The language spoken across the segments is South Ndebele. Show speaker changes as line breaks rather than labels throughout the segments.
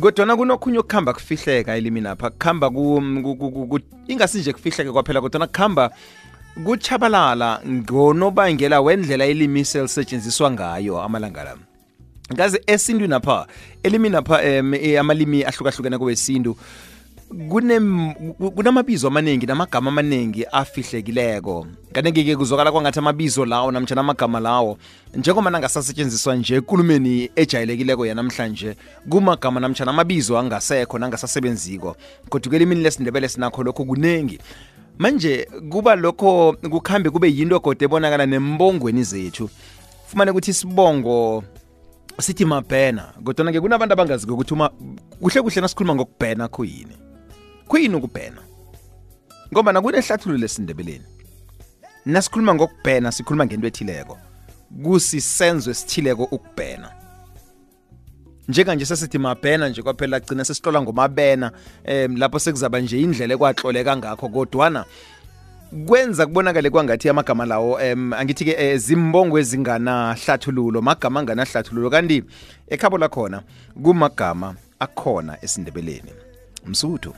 kodwana kunokhunye okuhamba kufihleka elimini apha kuhamba ingasi nje kufihleke kwaphela kodwana kuhamba kuchabalala ngonobangela wendlela ilimi selisetshenziswa ngayo amalanga la kaze esintwini apha elimini apha um eh, amalimi ahlukahlukene kowesintu kunamabizo amaningi namagama amaningi afihlekileko kanenge-ke kuzwakala kwangathi amabizo lawo namtshana amagama lawo njengoba nangasasetshenziswa nje ekulumeni ejayelekileko yanamhlanje kumagama namtshana amabizo angasekho nangasasebenziko kodwa kelimini lesindebele sinakho lokho kuningi manje kuba lokho kukhambe kube yinto gode ebonakala nembongweni zethu fumane ukuthi isibongo sithi mabhena kodwana-ke kunabantu abangaziko ukuthi uma kuhle kuhle nasikhuluma ngokubhena khuyini khuyini ukubhena ngombana kunehlathululo esindebeleni nasikhuluma ngokubhena sikhuluma ngento ethileko kusisenzo esithileko ukubhena njenganje sesithi mabhena nje kwaphela gcina sesihlola ngomabena um lapho sekuzaba nje indlela ekwahloleka ngakho kodwana kwenza kubonakale kwangathi amagama lawo um angithi-ke um eh, zimbongo ezinganahlathululo magama anganahlathululo kanti ekhabo lakhona kumagama akhona esindebeleni msuthu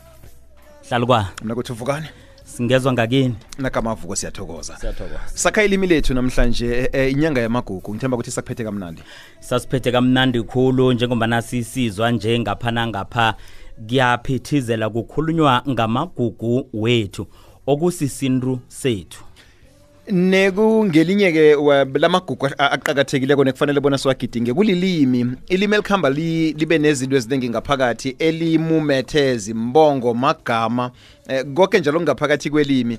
hlala
kwa mina kuthi uvukani
singezwa ngakini
nakamavuko siyathokoza
siyathokoza
sakha ilimi lethu namhlanje eh, eh, inyanga yamagugu ngithemba ukuthi sakuphethe kamnandi
sasiphethe kamnandi khulu njengombana sisizwa nje ngapha nangapha kuyaphithizela kukhulunywa ngamagugu wethu okusisintu sethu
nekungelinye-ke lamagugu aqakathekileko nekufanele bona siwagidinge kulilimi ilimi elikuhamba li, libe nezinto eziningi ngaphakathi elimumethe zimbongo magama eh, konke njalo kungaphakathi kwelimi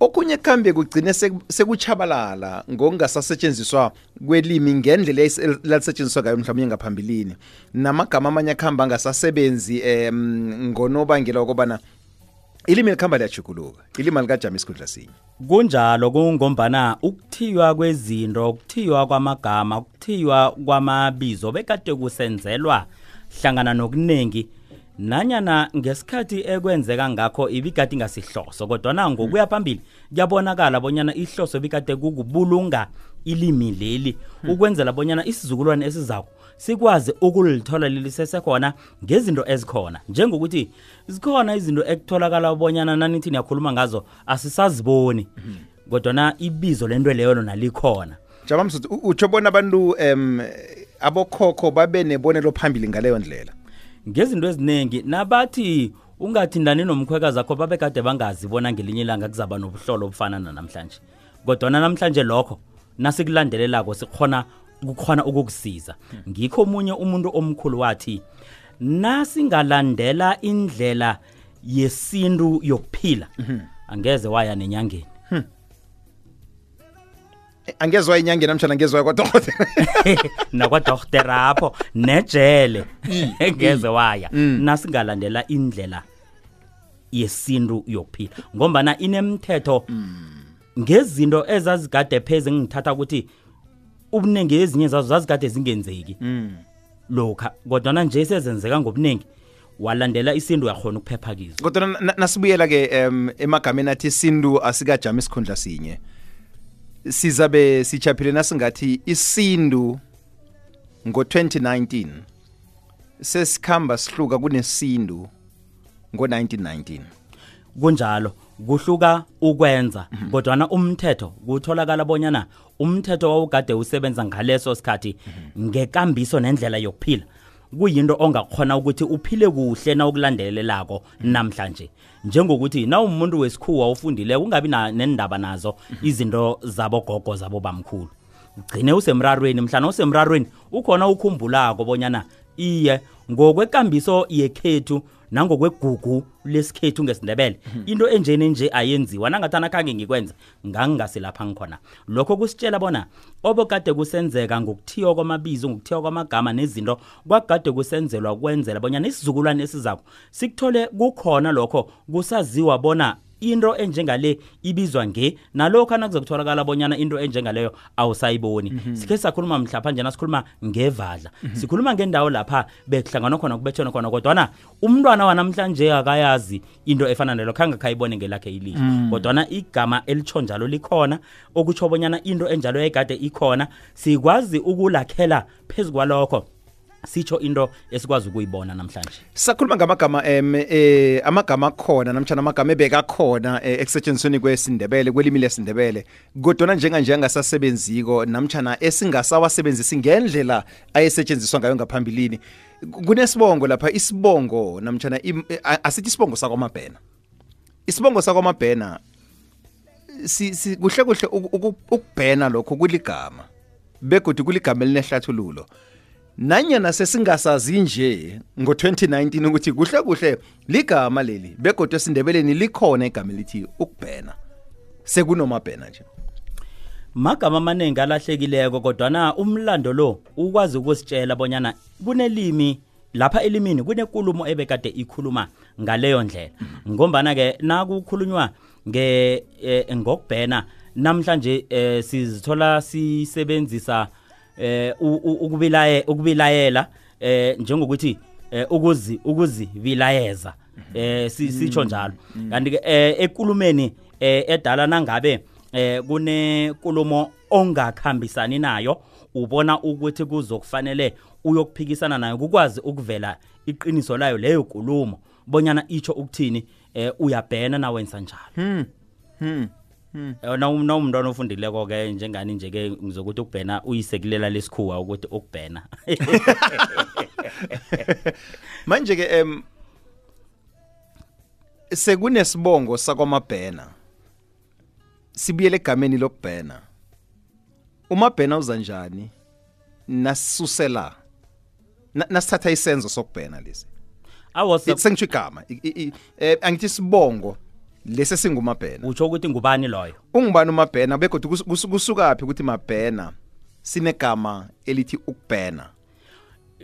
okunye kuhambe kugcine sekuchabalala ngokungasasetshenziswa kwelimi ngendlela elalisetshenziswa ngayo mhlawumbe ngaphambilini namagama amanye akuhamba angasasebenzi um ngonobangela wokubana ilimi likuhamba liyajuguluka ilimi alikajami isikhundla sinye
kunjalo kungombana ukuthiywa kwezinto ukuthiywa kwamagama ukuthiywa kwamabizo bekade kusenzelwa hlangana nokuningi nanyana ngesikhathi ekwenzeka ngakho ibikade ingasihloso kodwana ngokuya phambili kuyabonakala bonyana ihloso ibikade kukubulunga ilimi leli hmm. ukwenzela bonyana isizukulwane esizako sikwazi ukulithola lilisesekhona ngezinto ezikhona njengokuthi zikhona izinto ekutholakala bonyana nanithi niyakhuluma ngazo asisaziboni mhm. kodwa na ibizo lento leyo lona likhona
jaba msuthu utsho bona abantu um abokhokho babe nebonelo phambili ngaleyo ndlela
ngezinto eziningi nabathi ungathindani nomkhweka zakho babe kade bangazi bona ngelinye ilanga kuzaba nobuhlolo obufana nanamhlanje kodwana namhlanje lokho nasikulandelelako sikhona kukhona ukukusiza ngikho omunye umuntu omkhulu wathi nasingalandela indlela yesintu yokuphila mhm. angeze waya nenyangeni hmm.
eh, angeze waya enyangeni namtshana angeze waya kwadokotela
nakwadokotela apho nejele ngeze waya mm. nasingalandela indlela yesintu yokuphila ngombana inemthetho mm. ngezinto ezazigade pheze ngithatha ukuthi ubuningi ezinye zazo zazigade zingenzeki mm. lokha kodwa nje sezenzeka ngobuningi walandela isintu uyakhona ukuphepha kizo
kodwa nasibuyela-ke um emagameni athi isintu asikajami isikhundla sinye sizabe sichaphile nasingathi isintu ngo-2019 sesikhamba sihluka kunesintu ngo-1919
kunjalo kuhluka ukwenza mhm. kodwana umthetho kutholakala bonyana umthetho wawugade usebenza ngaleso sikhathi mhm. ngekambiso nendlela yokuphila kuyinto ongakhona ukuthi uphile kuhle na ukulandelelako namhlanje njengokuthi na umuntu wesikhuwa ofundile ungabi nendaba nazo izinto zabogogo zabo bamkhulu gcine usemrarweni mhlana usemrarweni ukhona ukhumbulako bonyana iye ngokwekambiso yekhethu nangokwegugu lesikhethu ngesindebele mhm. into enjeni nje ayenziwa nangathana khange ngikwenza ngangingasi lapha ngikhona lokho kusitshela bona obokade kusenzeka ngokuthiwa kwamabizo ngokuthiwa kwamagama nezinto kwakade kusenzelwa kwenzela bonyana isizukulwane esizako sikuthole kukhona lokho kusaziwa bona into enjengale ibizwa nge nalokho anakuzokutholakala bonyana into enjengaleyo awusayiboni mm -hmm. sikhe sakhuluma mhlapha njena sikhuluma ngevadla mm -hmm. sikhuluma ngendawo lapha bekuhlanganwa khona kubethwana khona kodwana umntwana wanamhlanje akayazi into efana nelo khange khayibone ngelakhe ilihlo mm. kodwana igama elitsho njalo likhona okutsho bonyana into enjalo yayigade ikhona sikwazi ukulakhela phezu kwalokho sitsho into esikwazi ukuyibona namhlanje
sakhuluma ngamagama em eh amagama akhona namtjana amagama ebekakhona eh, ekusetshenzisweni kwesindebele kwelimi lesindebele kodwa njenga nje angasasebenziko namtjana esingasawasebenzisi ngendlela ayesetshenziswa ngayo ngaphambilini kunesibongo lapha isibongo namtshana eh, asithi isibongo sakwamabhena isibongo sakwamabhena si, si kuhle kuhle ukubhena lokho kuligama begodwa kuligama elinehlathululo nanyana sesingasazi nje ngo-2019 ukuthi kuhle kuhle ligama leli begodwa esindebeleni likhona igama elithi ukubhena sekunomabhena nje
magama amaningi alahlekileko kodwana umlando lo ukwazi ukusitshela bonyana kunelimi lapha elimini kunekulumo ebekade ikhuluma ngaleyo ndlela ngombana ke nakukhulunywa nge eh, ngokubhena namhlanje eh, sizithola sisebenzisa eh ukubilaye ukubilayela eh njengokuthi eh, ukuzi ukuzibilayeza eh sisho mm. njalo kanti ke eh, ekulumeni eh, edala nangabe eh kunenkulumo ongakhambisani nayo ubona ukuthi kuzokufanele uyokuphikisana nayo kukwazi ukuvela iqiniso layo leyo kulumo bonyana itsho ukuthini eh uyabhena na wenza njalo hmm hmm Hmm. Eh, na um, umntwana ofundileko ke njengani nje ke ngizokuthi ukubhena uyisekulela lesikhuwa ukuthi ukubhena
manje ke em sekunesibongo sakwamabhena sibuyele egameni lokubhena umabhena uza njani nasisusela na- nasithatha isenzo sokubhena lesi
awa
sa- sengitsho igama I- i- i- eh, angithi isibongo lesi esingumabhena
utsho ukuthi ngubani loyo
ungubani umabhena begodwa kus- kus- kusukaphi ukuthi mabhena sinegama elithi ukubhena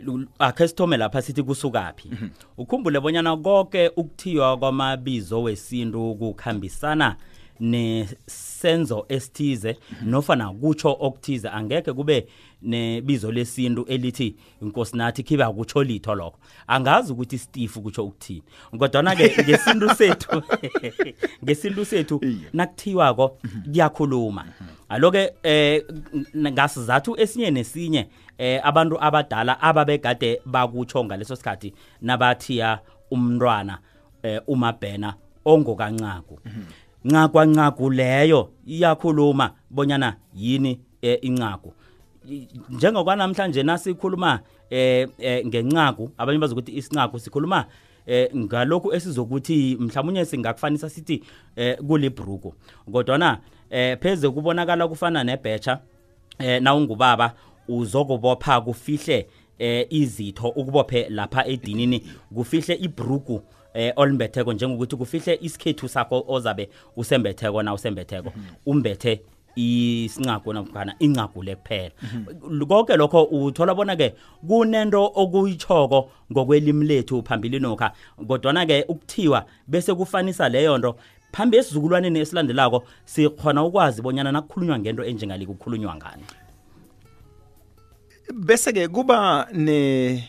Lu- akhe sithome lapha sithi kusukaphi Mhm. ukhumbule bonyana konke ukuthiywa kwamabizo wesintu kukhambisana nesenzo esithize Mhm. nofana kutsho okuthize angekhe kube nebizo lesintu elithi inkosi nathi khibe akutsho litho lokho angazi ukuthi istifu kutsho ukuthini kodwana-ke ngesintu sethu ngesintu sethu nakuthiywako kuyakhuluma alo-ke um ngasizathu esinye nesinye eh abantu abadala ababegade bakutsho ngaleso sikhathi nabathiya umntwana eh umabhena ongokancaku mhm. ncakwa ncaku leyo iyakhuluma bonyana yini eh, incaku njengokuba namhlanje nasikhuluma eh, eh ngencaku abanye bazokuthi isincaku sikhuluma eh ngalokhu esizokuthi mhlawumnye singakufanisa sithi eh kulibruku kodwa na eh pheze kubonakala kufana nebhecha eh nawungubaba uzokubopha kufihle eh izitho ukubophe lapha edinini kufihle ibruku eh olimbetheko njengokuthi kufihle isikhethu sakho ozabe usembetheko na usembetheko mhm. umbethe isincago namkhana incago lekuphela mhm. konke lokho uthola bona ke kunento okuyichoko ngokwelimi lethu phambili nokha kodwa na ke ukuthiwa bese kufanisa leyo nto phambi esizukulwaneni esilandelako sikhona ukwazi bonyana nakukhulunywa ngento enjengale kukhulunywa ngani
bese-ke kuba ne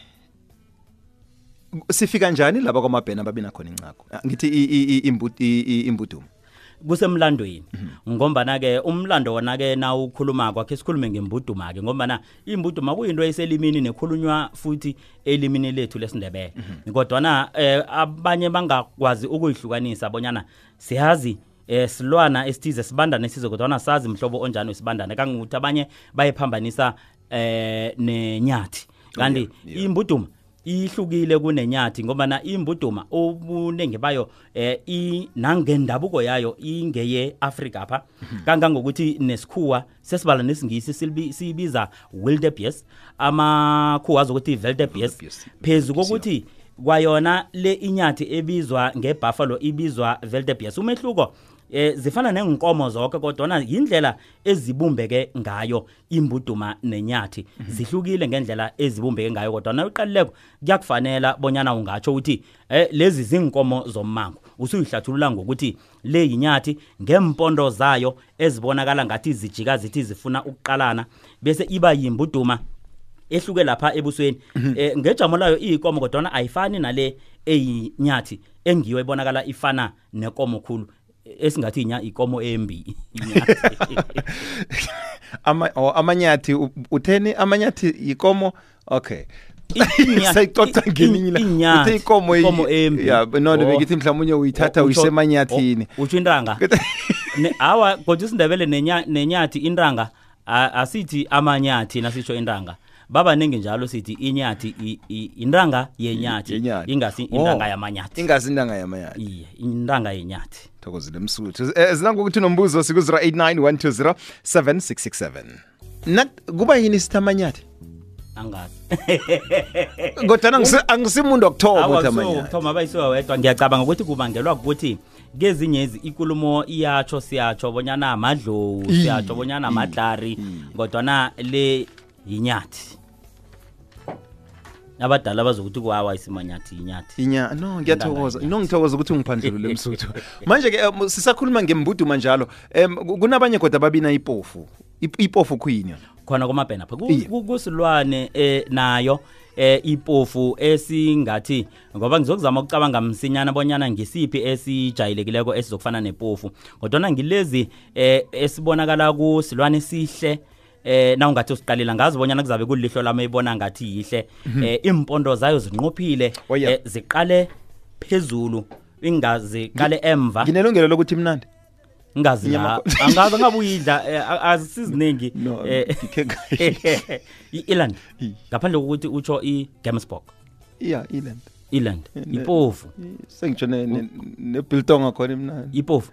sifika njani laba kwamabhena ababi nakhona incako ah, ngithi imbudumo
kusemlandweni mhm. ngombana ke umlando wona ke na ukhuluma kwakhe sikhulume ngembuduma ke ngombana imbuduma kuyinto eselimini nekhulunywa futhi elimini lethu lesindebele mhm. kodwana eh, abanye bangakwazi ukuyihlukanisa bonyana siyazi eh silwana esithize sibandana esizo kodwana sazi mhlobo onjani wesibandana kangukuthi abanye bayephambanisa eh nenyathi kanti
yeah, yeah.
imbuduma ihlukile kunenyathi ngobana imbuduma obuningi bayo eh inangendabuko yayo ingeye Africa apha mhm. kangangokuthi nesikhuwa sesibala nesingisi silibi- siyibiza wildebees amakhuwa azi ukuthi veldebees
Wildebeest.
phezu kokuthi kwayona le inyathi ebizwa ngebuffalo ibizwa veldebees umehluko eh zifana nenkomo zonke kodwana yindlela ezibumbeke ngayo imbuduma nenyathi zihlukile ngendlela ezibumbeke ngayo kodwana uqalileko kuyakufanela bonyana ungatsho ukuthi eh lezi zinkomo zommango usuyihlathulula ngokuthi le yinyathi ngeempondo zayo ezibonakala ngathi zijika zithi zifuna ukuqalana bese iba yimbuduma ehluke lapha ebusweni mhm. eh, ngejamo layo iyikomo kodwa ayifani nale eyinyathi engiyo ebonakala ifana nekomo khulu esingathi inya ikomo embi
ama oh, amanyathi utheni amanyathi ikomo okay sayixoxa ngeninye la uthe ikomo
embi
ya nona
oh.
bengithi mhlawumnye uyithatha
oh,
uyisemanyathini
oh, utsho intanga hawa kodwa isindebele nenyathi intanga asithi amanyathi nasitsho intanga baba ningi njalo sithi inyathi intanga yenyathi ingasi intanga oh, yamanyathi
ingasi intanga yamanyathi
iye intanga yenyathi
thokozile msuthu eh, ezinangokuthi nombuzo siku 0891207667 Na- kuba yini sithi amanyathe
angazi
kodwana angisi- angisimuntu wokuthoma
Awa,
uthi
so,
amanyathe
ukuthoma abayisiwa wedwa ngiyacabanga ukuthi kubangelwa ukuthi kezinye ezi ikulumo iyatsho siyatsho bonyana amadlowu siyatsho bonyana amadlari kodwana le yinyathi abadala bazokuthi kwawa isimanyathi inyathi
inya no ngiyathokoza no ngithokoza ukuthi ungiphandlulule emsuthu manje ke um, sisakhuluma ngembuduma njalo um, kunabanye kodwa babina ipofu ipofu khuyini
khona komabhena pha kusilwane eh, nayo eh ipofu esingathi ngoba ngizokuzama ukucabanga msinyana bonyana ngisiphi esijayelekileko esizokufana nepofu kodwa ngilezi eh esibonakala kusilwane sihle eh nawungathi usiqalela ngazi bonyana kuzabe kulihlo lami eyibona ngathi yihle mhm. eh impondo zayo zinqophile
oh,
eh, ziqale phezulu ingazi qale emva
nginelungelo lokuthi mnandi
ngazi la angazi ngabuyidla eh, azisiziningi eh,
iland
ngaphandle kokuthi utsho igamesburg
iya iland iland
ipofu
sengitsho nebiltonga khona imnandi
ipofu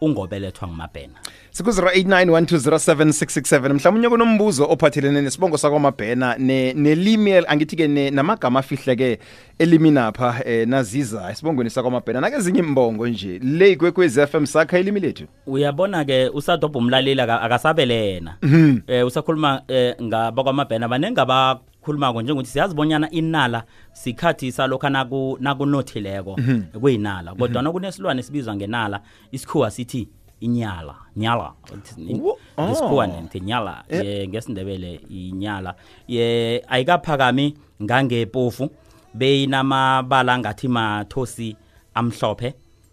ungobelethwa ngumabhena
siku-089 mhlawumbe kunombuzo ophathelene nesibongo sakwamabhena nelimi ne angithi-ke ne, namagama afihleke eliminapha eh, naziza esibongweni sakwamabhena nakezinye imbongo nje le ikwekwezi f m sakha ilimi lethu
uyabona-ke usadobha umlaleli akasabele yena um hmm. eh, usakhuluma eh, ngabakwamabhena baningi khulumako njengokuthi siyazi bonyana inala sikhathi salokha naku nakunothileko mhm. kuyinala mhm. kodwa nokunesilwane sibizwa ngenala isikhuwa sithi inyala nyala
ngesikhuwa oh.
nente nyala eh. ye ngesindebele inyala ye ayikaphakami ngangepofu beyinamabala ngathi mathosi amhlophe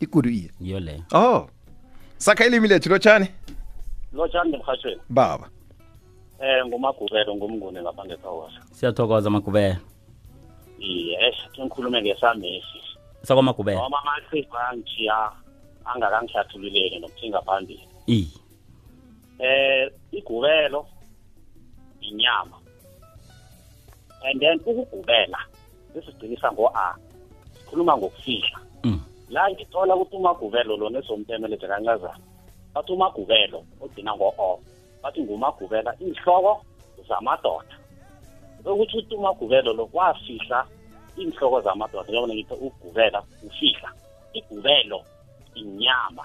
igudu iye
ngiyo leyo
oh sakha ilimi lethu lotshani
lotshani emhatshweni
baba
eh ngumagubelo ngumnguni ngapha ngethawasa
siyathokoza magubelo
iye eh, ngikhulume ngesamesi
sakwamagubelo
noma amachiva angijiya angakangihlathululeli nokuthinga phambili
iye
eh igubelo inyama and then ukugubela esigcinisa ngo-a sikhuluma ngokufihla
mm.
la ngithola ukuthi umagubelo lona esomtemeleje kancazana bathi umagubelo ogcina ngo-o bathi ngumagubela iinhloko zamadoda okuthi ukuthi umagubelo lo wafihla iinhloko zamadoda yabona ngithe ugubela ufihla igubelo inyama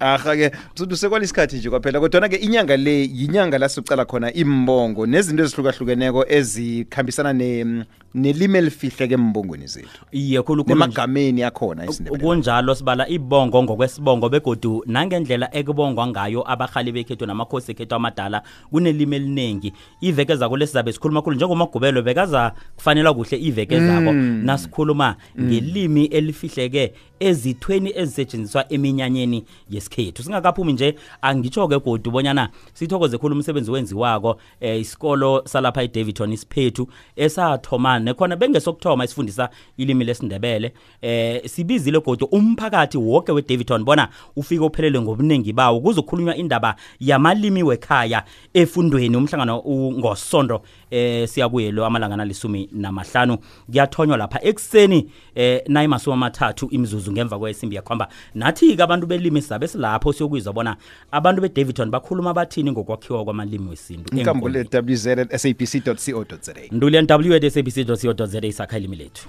arha-ke sekwalesikhathi nje kwaphela kodwana-ke inyanga le yinyanga la siqala khona imbongo nezinto ezihlukahlukene-ko ezikhambisana ne, nelimi elifihleke embongweni zethu
iye
khuluemagameni akhona
kunjalo sibala ibongo ngokwesibongo begodu nangendlela ekubongwa ngayo abarhali bekhethu namakhosi ekhethu amadala kunelimi eliningi iveke zako lesizabe sikhuluma khulu njengomagubelo bekaza kufanela kuhle iveke zako mm. nasikhuluma mm. ngelimi elifihleke ezithweni ezisetshenziswa eminyanyeni yesikhethu singakaphumi nje angitsho-ke godu bonyana sithokoze khulu umsebenzi wenziwako eh, isikolo salapha edavidton isiphethu esathoma nekhona bengesokuthoma isifundisa ilimi lesindebele eh, sibizile godu umphakathi woke wedavidton bona ufike uphelele ngobuningi bawo kuzokhulunywa indaba yamalimi wekhaya efundweni umhlangano ungosondo eh siyakuyelo amalanga nalisumi namahlanu kuyathonywa lapha ekuseni eh nayimasumi amathathu imizuzu ngemva kwesimbi yakhomba nathi-ke abantu belimi sabe silapho siyokuyizwa bona abantu bedavidton bakhuluma bathini ngokwakhiwa kwamalimi wesintu
inkambule wz sabc co za
ndulien w at sabc co za isakha ilimi lethu